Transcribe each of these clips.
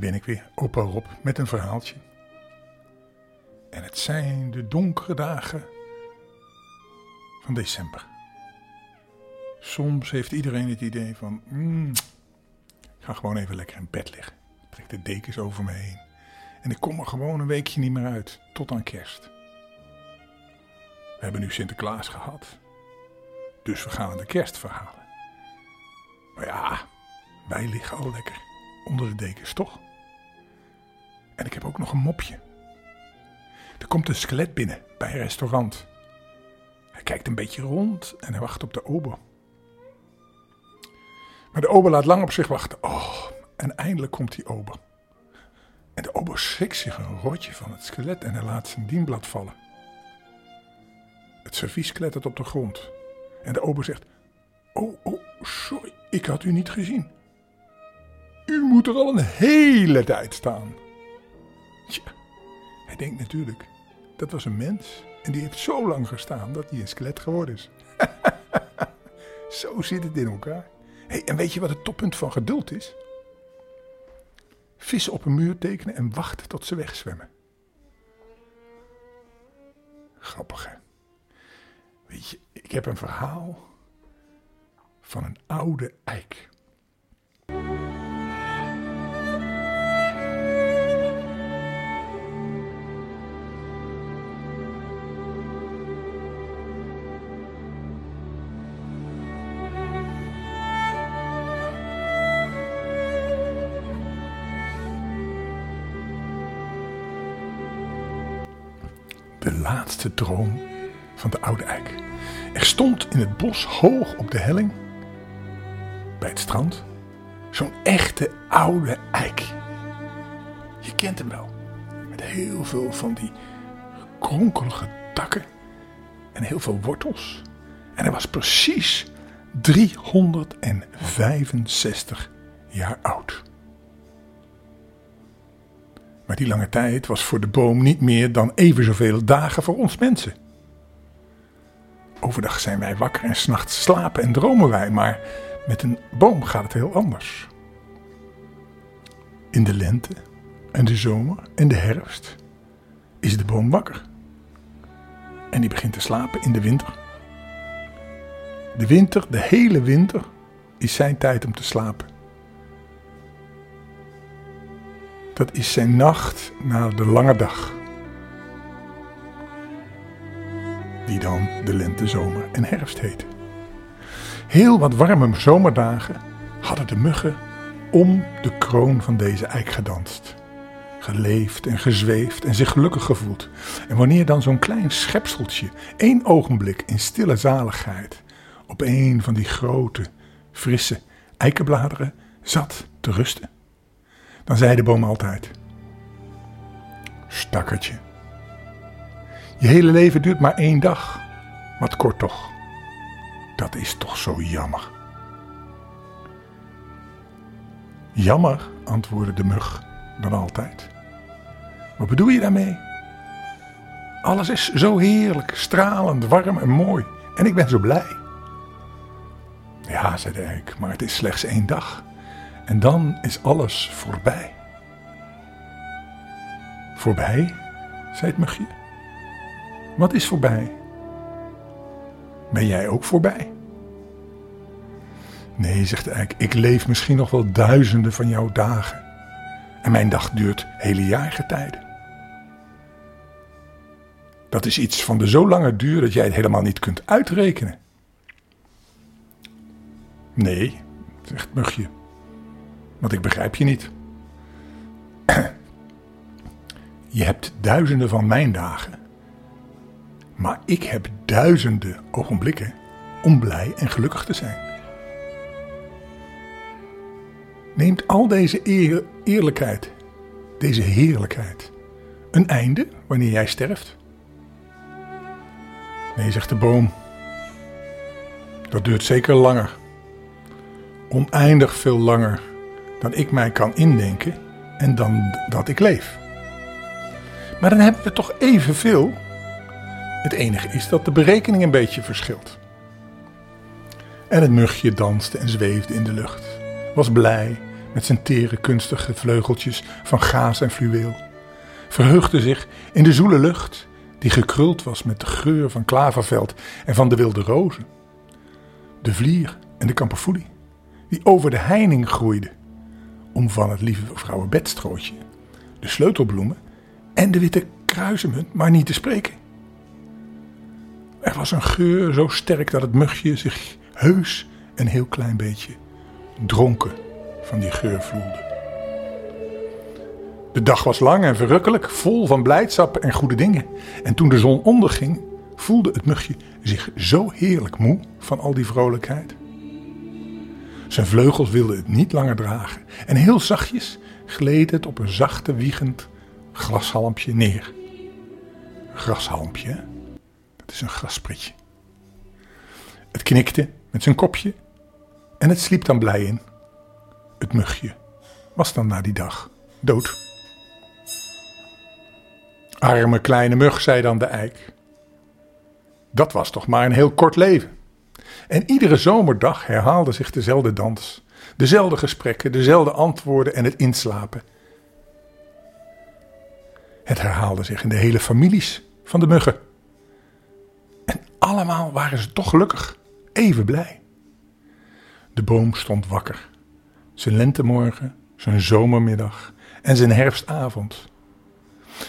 Ben ik weer, opa Rob, met een verhaaltje. En het zijn de donkere dagen van december. Soms heeft iedereen het idee van, mm, ik ga gewoon even lekker in bed liggen. Ik trek de dekens over me heen. En ik kom er gewoon een weekje niet meer uit, tot aan kerst. We hebben nu Sinterklaas gehad. Dus we gaan de kerst verhalen. Maar ja, wij liggen al lekker onder de dekens, toch? En ik heb ook nog een mopje. Er komt een skelet binnen bij een restaurant. Hij kijkt een beetje rond en hij wacht op de ober. Maar de ober laat lang op zich wachten. Oh, en eindelijk komt die ober. En de ober schrikt zich een rotje van het skelet en hij laat zijn dienblad vallen. Het servies klettert op de grond. En de ober zegt: Oh, oh, sorry, ik had u niet gezien. U moet er al een hele tijd staan. Hij denkt natuurlijk, dat was een mens. En die heeft zo lang gestaan dat hij een skelet geworden is. zo zit het in elkaar. Hey, en weet je wat het toppunt van geduld is? Vissen op een muur tekenen en wachten tot ze wegzwemmen. Grappig hè? Weet je, ik heb een verhaal van een oude eik. Laatste droom van de oude eik. Er stond in het bos hoog op de helling, bij het strand, zo'n echte oude eik. Je kent hem wel, met heel veel van die kronkelige takken en heel veel wortels. En hij was precies 365 jaar oud. Maar die lange tijd was voor de boom niet meer dan even zoveel dagen voor ons mensen. Overdag zijn wij wakker en s'nachts slapen en dromen wij, maar met een boom gaat het heel anders. In de lente en de zomer en de herfst is de boom wakker. En die begint te slapen in de winter. De winter, de hele winter, is zijn tijd om te slapen. Dat is zijn nacht na de lange dag. Die dan de lente, zomer en herfst heet. Heel wat warme zomerdagen hadden de muggen om de kroon van deze eik gedanst. Geleefd en gezweefd en zich gelukkig gevoeld. En wanneer dan zo'n klein schepseltje één ogenblik in stille zaligheid op een van die grote, frisse eikenbladeren zat te rusten dan zei de boom altijd: Stakkertje. Je hele leven duurt maar één dag. Wat kort toch. Dat is toch zo jammer. Jammer, antwoordde de mug dan altijd. Wat bedoel je daarmee? Alles is zo heerlijk, stralend, warm en mooi. En ik ben zo blij. Ja, zei de eik, maar het is slechts één dag. En dan is alles voorbij. Voorbij? zei het mugje. Wat is voorbij? Ben jij ook voorbij? Nee, zegt de eik, ik leef misschien nog wel duizenden van jouw dagen. En mijn dag duurt hele jaargetijden. Dat is iets van de zo lange duur dat jij het helemaal niet kunt uitrekenen. Nee, zegt mugje. Want ik begrijp je niet. Je hebt duizenden van mijn dagen. Maar ik heb duizenden ogenblikken om blij en gelukkig te zijn. Neemt al deze eer, eerlijkheid, deze heerlijkheid, een einde wanneer jij sterft? Nee, zegt de boom. Dat duurt zeker langer. Oneindig veel langer dan ik mij kan indenken en dan dat ik leef. Maar dan hebben we toch evenveel. Het enige is dat de berekening een beetje verschilt. En het mugje danste en zweefde in de lucht, was blij met zijn tere kunstige vleugeltjes van gaas en fluweel, verheugde zich in de zoele lucht die gekruld was met de geur van klaverveld en van de wilde rozen, de vlier en de kamperfoelie, die over de heining groeide, om van het lieve vrouwenbedstrootje, de sleutelbloemen en de witte kruisemunt maar niet te spreken. Er was een geur zo sterk dat het mugje zich heus een heel klein beetje dronken van die geur voelde. De dag was lang en verrukkelijk, vol van blijdschap en goede dingen. En toen de zon onderging, voelde het mugje zich zo heerlijk moe van al die vrolijkheid. Zijn vleugels wilden het niet langer dragen en heel zachtjes gleed het op een zachte wiegend glashalmpje neer. Grashalmpje, dat is een graspritje. Het knikte met zijn kopje en het sliep dan blij in. Het mugje was dan na die dag dood. Arme kleine mug, zei dan de eik. Dat was toch maar een heel kort leven. En iedere zomerdag herhaalde zich dezelfde dans, dezelfde gesprekken, dezelfde antwoorden en het inslapen. Het herhaalde zich in de hele families van de muggen. En allemaal waren ze toch gelukkig, even blij. De boom stond wakker. Zijn lentemorgen, zijn zomermiddag en zijn herfstavond.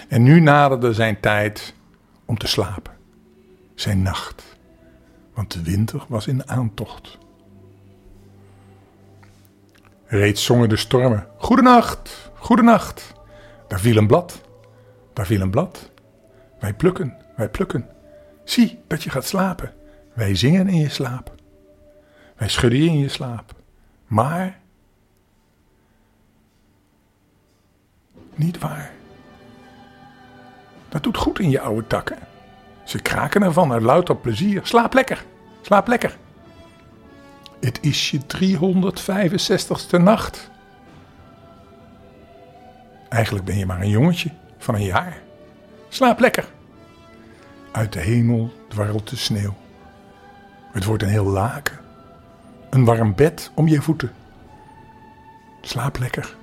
En nu naderde zijn tijd om te slapen. Zijn nacht. Want de winter was in aantocht. Reeds zongen de stormen. Goedenacht, goedenacht. Daar viel een blad. Daar viel een blad. Wij plukken, wij plukken. Zie dat je gaat slapen. Wij zingen in je slaap. Wij schudden je in je slaap. Maar. Niet waar. Dat doet goed in je oude takken. Ze kraken ervan uit louter plezier. Slaap lekker, slaap lekker. Het is je 365ste nacht. Eigenlijk ben je maar een jongetje van een jaar. Slaap lekker. Uit de hemel dwarrelt de sneeuw. Het wordt een heel laken. Een warm bed om je voeten. Slaap lekker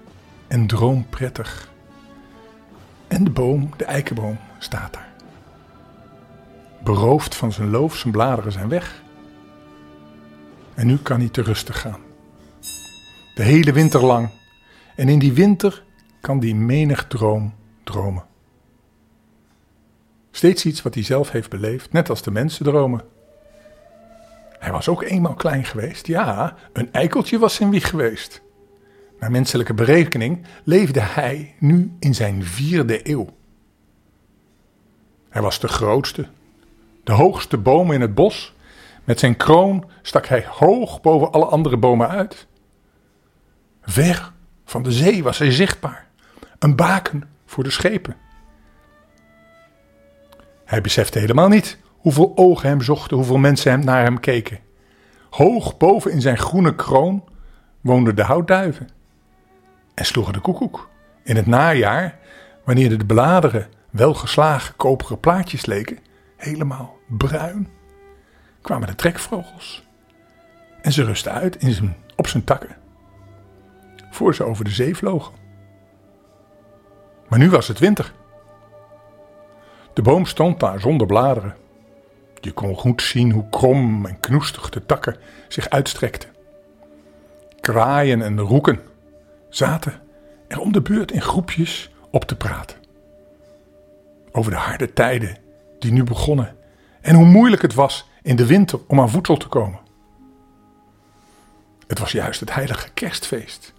en droom prettig. En de boom, de eikenboom, staat daar. Beroofd van zijn loof, zijn bladeren zijn weg. En nu kan hij te rustig gaan. De hele winter lang. En in die winter kan die menig droom dromen. Steeds iets wat hij zelf heeft beleefd, net als de mensen dromen. Hij was ook eenmaal klein geweest. Ja, een eikeltje was zijn wieg geweest. Naar menselijke berekening leefde hij nu in zijn vierde eeuw. Hij was de grootste, de hoogste boom in het bos. Met zijn kroon stak hij hoog boven alle andere bomen uit. Ver van de zee was hij zichtbaar, een baken voor de schepen. Hij besefte helemaal niet hoeveel ogen hem zochten, hoeveel mensen hem naar hem keken. Hoog boven in zijn groene kroon woonden de houtduiven en sloegen de koekoek. In het najaar, wanneer de bladeren welgeslagen koperen plaatjes leken, helemaal bruin, kwamen de trekvogels. En ze rustten uit in zijn, op zijn takken, voor ze over de zee vlogen. Maar nu was het winter. De boom stond daar zonder bladeren. Je kon goed zien hoe krom en knoestig de takken zich uitstrekten. Kraaien en roeken zaten er om de beurt in groepjes op te praten. Over de harde tijden die nu begonnen en hoe moeilijk het was in de winter om aan voedsel te komen. Het was juist het heilige kerstfeest.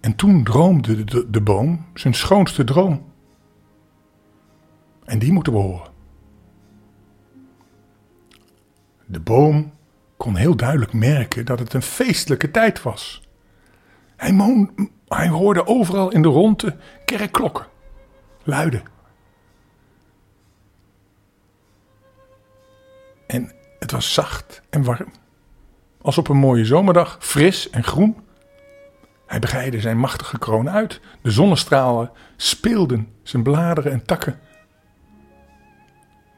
En toen droomde de, boom zijn schoonste droom. En die moeten we horen. De boom kon heel duidelijk merken dat het een feestelijke tijd was. Hij, moon, hij hoorde overal in de ronde kerkklokken luiden. En het was zacht en warm. Als op een mooie zomerdag, fris en groen. Hij breidde zijn machtige kroon uit. De zonnestralen speelden zijn bladeren en takken.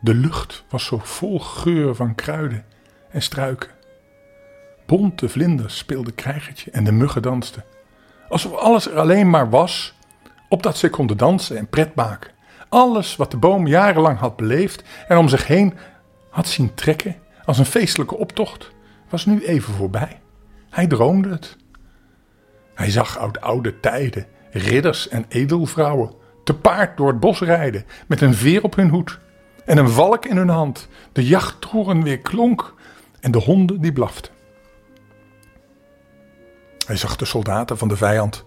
De lucht was zo vol geur van kruiden en struiken. Bonte vlinders speelden krijgertje en de muggen dansten. Alsof alles er alleen maar was, opdat ze konden dansen en pret maken. Alles wat de boom jarenlang had beleefd en om zich heen had zien trekken als een feestelijke optocht, was nu even voorbij. Hij droomde het. Hij zag uit oude tijden ridders en edelvrouwen te paard door het bos rijden met een veer op hun hoed en een valk in hun hand. De jachttoren weer klonk en de honden die blaften. Hij zag de soldaten van de vijand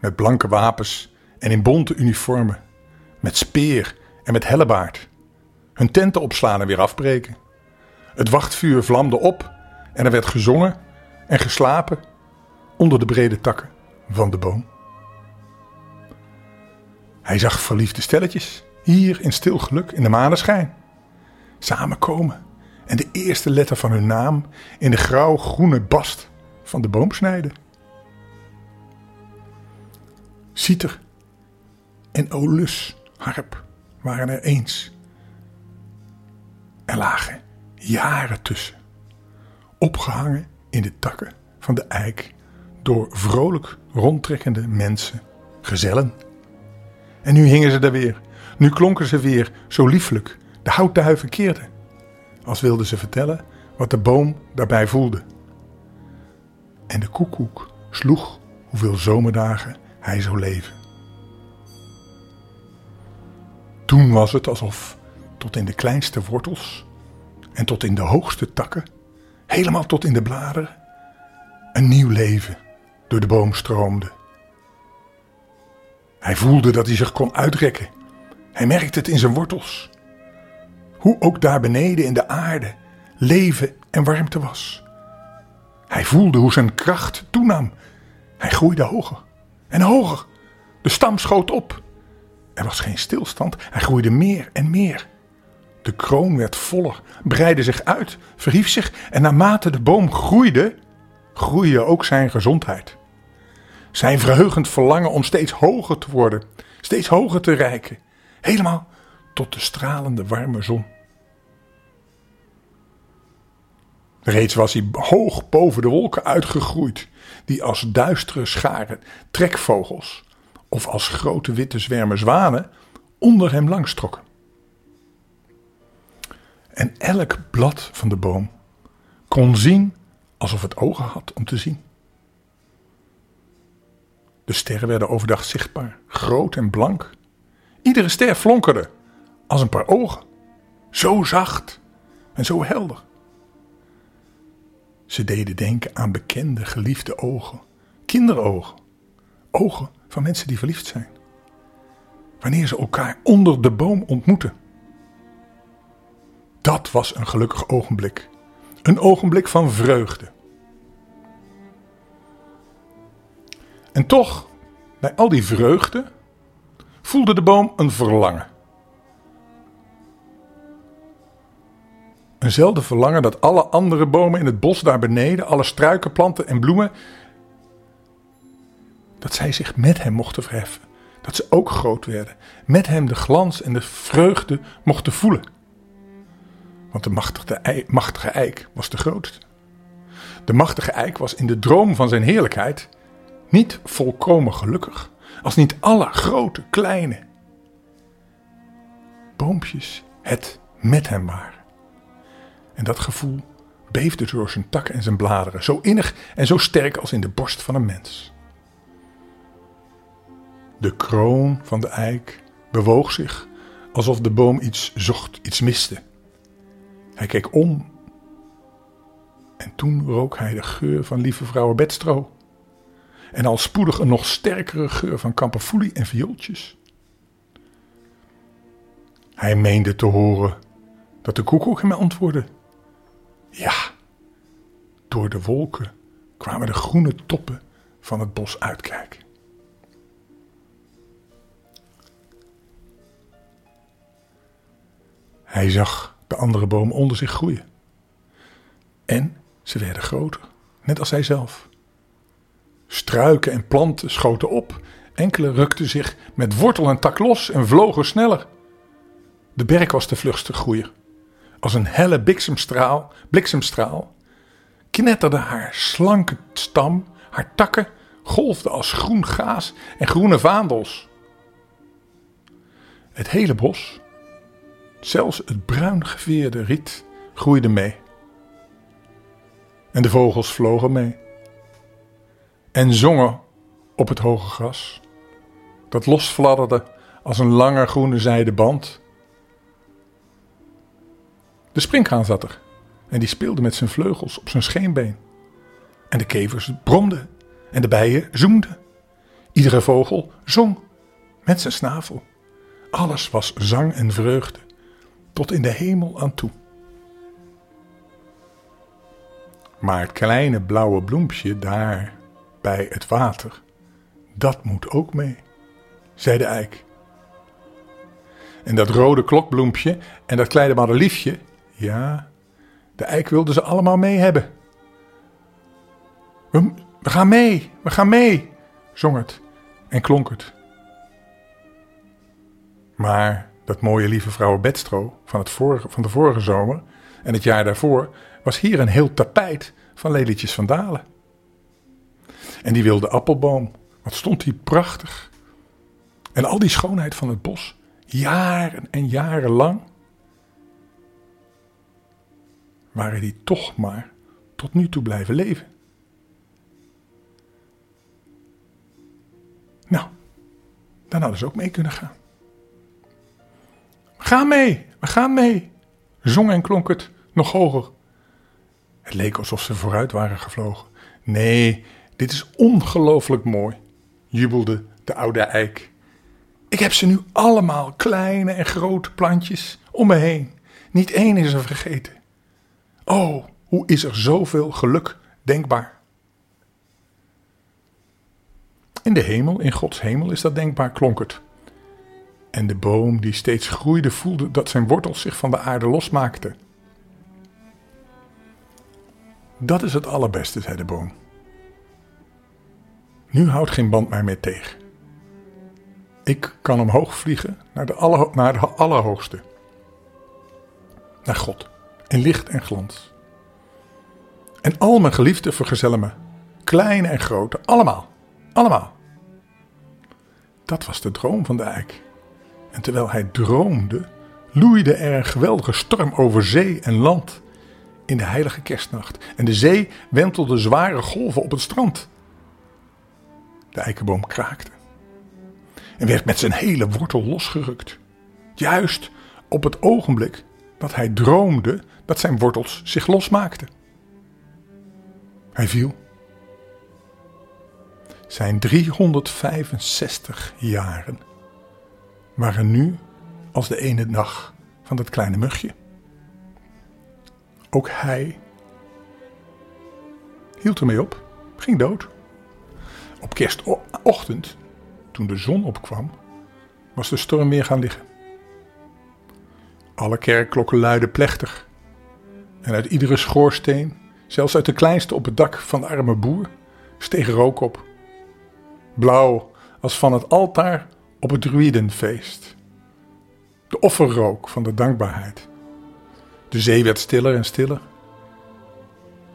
met blanke wapens en in bonte uniformen, met speer en met hellebaard, hun tenten opslaan en weer afbreken. Het wachtvuur vlamde op en er werd gezongen en geslapen onder de brede takken van de boom. Hij zag verliefde stelletjes hier in stil geluk in de maneschijn samenkomen en de eerste letter van hun naam in de grauw-groene bast van de boom snijden. Citer en Olus harp waren er eens. Lagen jaren tussen, opgehangen in de takken van de eik door vrolijk rondtrekkende mensen, gezellen. En nu hingen ze daar weer, nu klonken ze weer zo lieflijk, de houtduiven keerden, als wilden ze vertellen wat de boom daarbij voelde. En de koekoek sloeg hoeveel zomerdagen hij zou leven. Toen was het alsof tot in de kleinste wortels en tot in de hoogste takken, helemaal tot in de bladeren, een nieuw leven door de boom stroomde. Hij voelde dat hij zich kon uitrekken. Hij merkte het in zijn wortels. Hoe ook daar beneden in de aarde leven en warmte was. Hij voelde hoe zijn kracht toenam. Hij groeide hoger en hoger. De stam schoot op. Er was geen stilstand. Hij groeide meer en meer. De kroon werd voller, breidde zich uit, verhief zich en naarmate de boom groeide, groeide ook zijn gezondheid. Zijn verheugend verlangen om steeds hoger te worden, steeds hoger te reiken, helemaal tot de stralende warme zon. Reeds was hij hoog boven de wolken uitgegroeid, die als duistere scharen trekvogels of als grote witte zwermen zwanen onder hem langstrokken. En elk blad van de boom kon zien alsof het ogen had om te zien. De sterren werden overdag zichtbaar, groot en blank. Iedere ster flonkerde als een paar ogen, zo zacht en zo helder. Ze deden denken aan bekende, geliefde ogen, kinderogen, ogen van mensen die verliefd zijn. Wanneer ze elkaar onder de boom ontmoeten. Dat was een gelukkig ogenblik. Een ogenblik van vreugde. En toch, bij al die vreugde, voelde de boom een verlangen. Eenzelfde verlangen dat alle andere bomen in het bos daar beneden, alle struiken, planten en bloemen, dat zij zich met hem mochten verheffen. Dat ze ook groot werden. Met hem de glans en de vreugde mochten voelen. Want de machtige, machtige eik was de grootste. De machtige eik was in de droom van zijn heerlijkheid niet volkomen gelukkig. Als niet alle grote, kleine boompjes het met hem waren. En dat gevoel beefde door zijn takken en zijn bladeren, zo innig en zo sterk als in de borst van een mens. De kroon van de eik bewoog zich alsof de boom iets zocht, iets miste. Hij keek om en toen rook hij de geur van lieve vrouw bedstro. En al spoedig een nog sterkere geur van kamperfoelie en viooltjes. Hij meende te horen dat de koekoek hem antwoordde. Ja, door de wolken kwamen de groene toppen van het bos uitkijken. Hij zag de andere bomen onder zich groeien. En ze werden groter, net als hij zelf. Struiken en planten schoten op, enkele rukten zich met wortel en tak los en vlogen sneller. De berk was de vlugste groeier. Als een helle bliksemstraal, bliksemstraal knetterde haar slanke stam, haar takken golfden als groen gaas en groene vaandels. Het hele bos, zelfs het bruin geveerde riet, groeide mee. En de vogels vlogen mee en zongen op het hoge gras, dat losfladderde als een lange groene zijden band. De springhaan zat er en die speelde met zijn vleugels op zijn scheenbeen. En de kevers bromden en de bijen zoemden. Iedere vogel zong met zijn snavel. Alles was zang en vreugde, tot in de hemel aan toe. Maar het kleine blauwe bloempje daar bij het water, dat moet ook mee, zei de eik. En dat rode klokbloempje en dat kleine madeliefje, ja, de eik wilde ze allemaal mee hebben. We, we gaan mee, we gaan mee, zong het en klonk het. Maar dat mooie lieve vrouw Bedstro van, het vorige, van de vorige zomer en het jaar daarvoor was hier een heel tapijt van lelietjes van Dalen. En die wilde appelboom, wat stond die prachtig. En al die schoonheid van het bos, jaren en jaren lang, waren die toch maar tot nu toe blijven leven. Nou, dan hadden ze ook mee kunnen gaan. Gaan mee, we gaan mee, zong en klonk het nog hoger. Het leek alsof ze vooruit waren gevlogen. Nee, dit is ongelooflijk mooi, jubelde de oude eik. Ik heb ze nu allemaal, kleine en grote plantjes, om me heen. Niet één is er vergeten. Oh, hoe is er zoveel geluk denkbaar? In de hemel, in Gods hemel, is dat denkbaar, klonk het. En de boom die steeds groeide voelde dat zijn wortels zich van de aarde losmaakten. Dat is het allerbeste, zei de boom. Nu houdt geen band mij meer tegen. Ik kan omhoog vliegen naar de, naar de Allerhoogste. Naar God, in licht en glans. En al mijn geliefden vergezellen me, kleine en grote, allemaal, allemaal. Dat was de droom van de eik. En terwijl hij droomde, loeide er een geweldige storm over zee en land in de heilige kerstnacht. En de zee wentelde zware golven op het strand. De eikenboom kraakte en werd met zijn hele wortel losgerukt. Juist op het ogenblik dat hij droomde dat zijn wortels zich losmaakten. Hij viel. Zijn 365 jaren waren nu als de ene dag van dat kleine mugje. Ook hij hield ermee op, ging dood. Op kerstochtend, toen de zon opkwam, was de storm weer gaan liggen. Alle kerkklokken luidden plechtig. En uit iedere schoorsteen, zelfs uit de kleinste op het dak van de arme boer, steeg rook op. Blauw als van het altaar op het druidenfeest. De offerrook van de dankbaarheid. De zee werd stiller en stiller.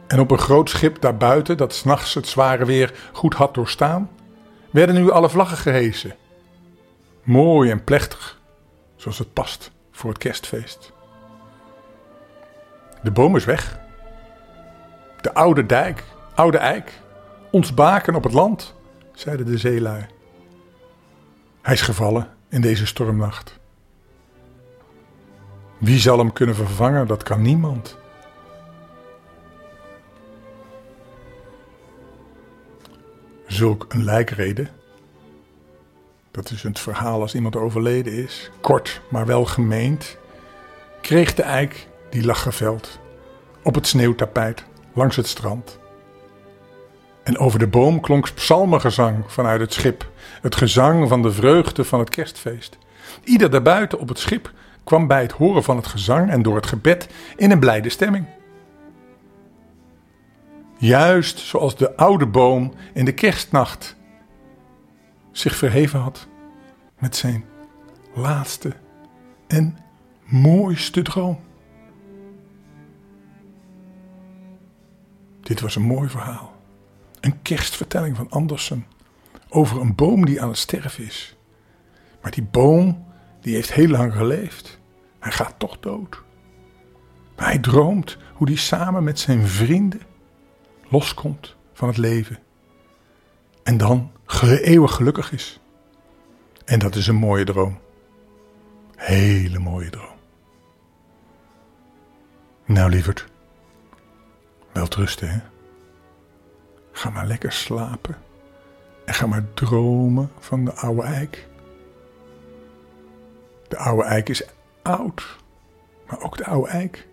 En op een groot schip daarbuiten, dat s'nachts het zware weer goed had doorstaan, werden nu alle vlaggen gehesen. Mooi en plechtig, zoals het past voor het kerstfeest. De boom is weg. De oude dijk, oude eik, ons baken op het land, zeiden de zeelui. Hij is gevallen in deze stormnacht. Wie zal hem kunnen vervangen? Dat kan niemand. Zulk een lijkrede. Dat is het verhaal als iemand overleden is. Kort, maar wel gemeend. Kreeg de eik die lag geveld. Op het sneeuwtapijt langs het strand. En over de boom klonk psalmengezang vanuit het schip. Het gezang van de vreugde van het kerstfeest. Ieder daarbuiten op het schip kwam bij het horen van het gezang en door het gebed in een blijde stemming. Juist zoals de oude boom in de kerstnacht zich verheven had met zijn laatste en mooiste droom. Dit was een mooi verhaal. Een kerstvertelling van Andersen over een boom die aan het sterven is. Maar die boom, die heeft heel lang geleefd. Hij gaat toch dood. Maar hij droomt hoe hij samen met zijn vrienden loskomt van het leven. En dan eeuwig gelukkig is. En dat is een mooie droom. Hele mooie droom. Nou, lieverd. Wel rusten, hè? Ga maar lekker slapen. En ga maar dromen van de oude eik. De oude eik is oud. Maar ook de oude eik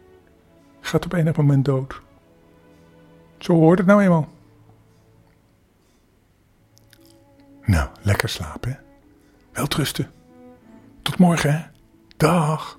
gaat op enig moment dood. Zo hoort het nou eenmaal. Nou, lekker slapen, hè? Wel trusten. Tot morgen, hè? Dag.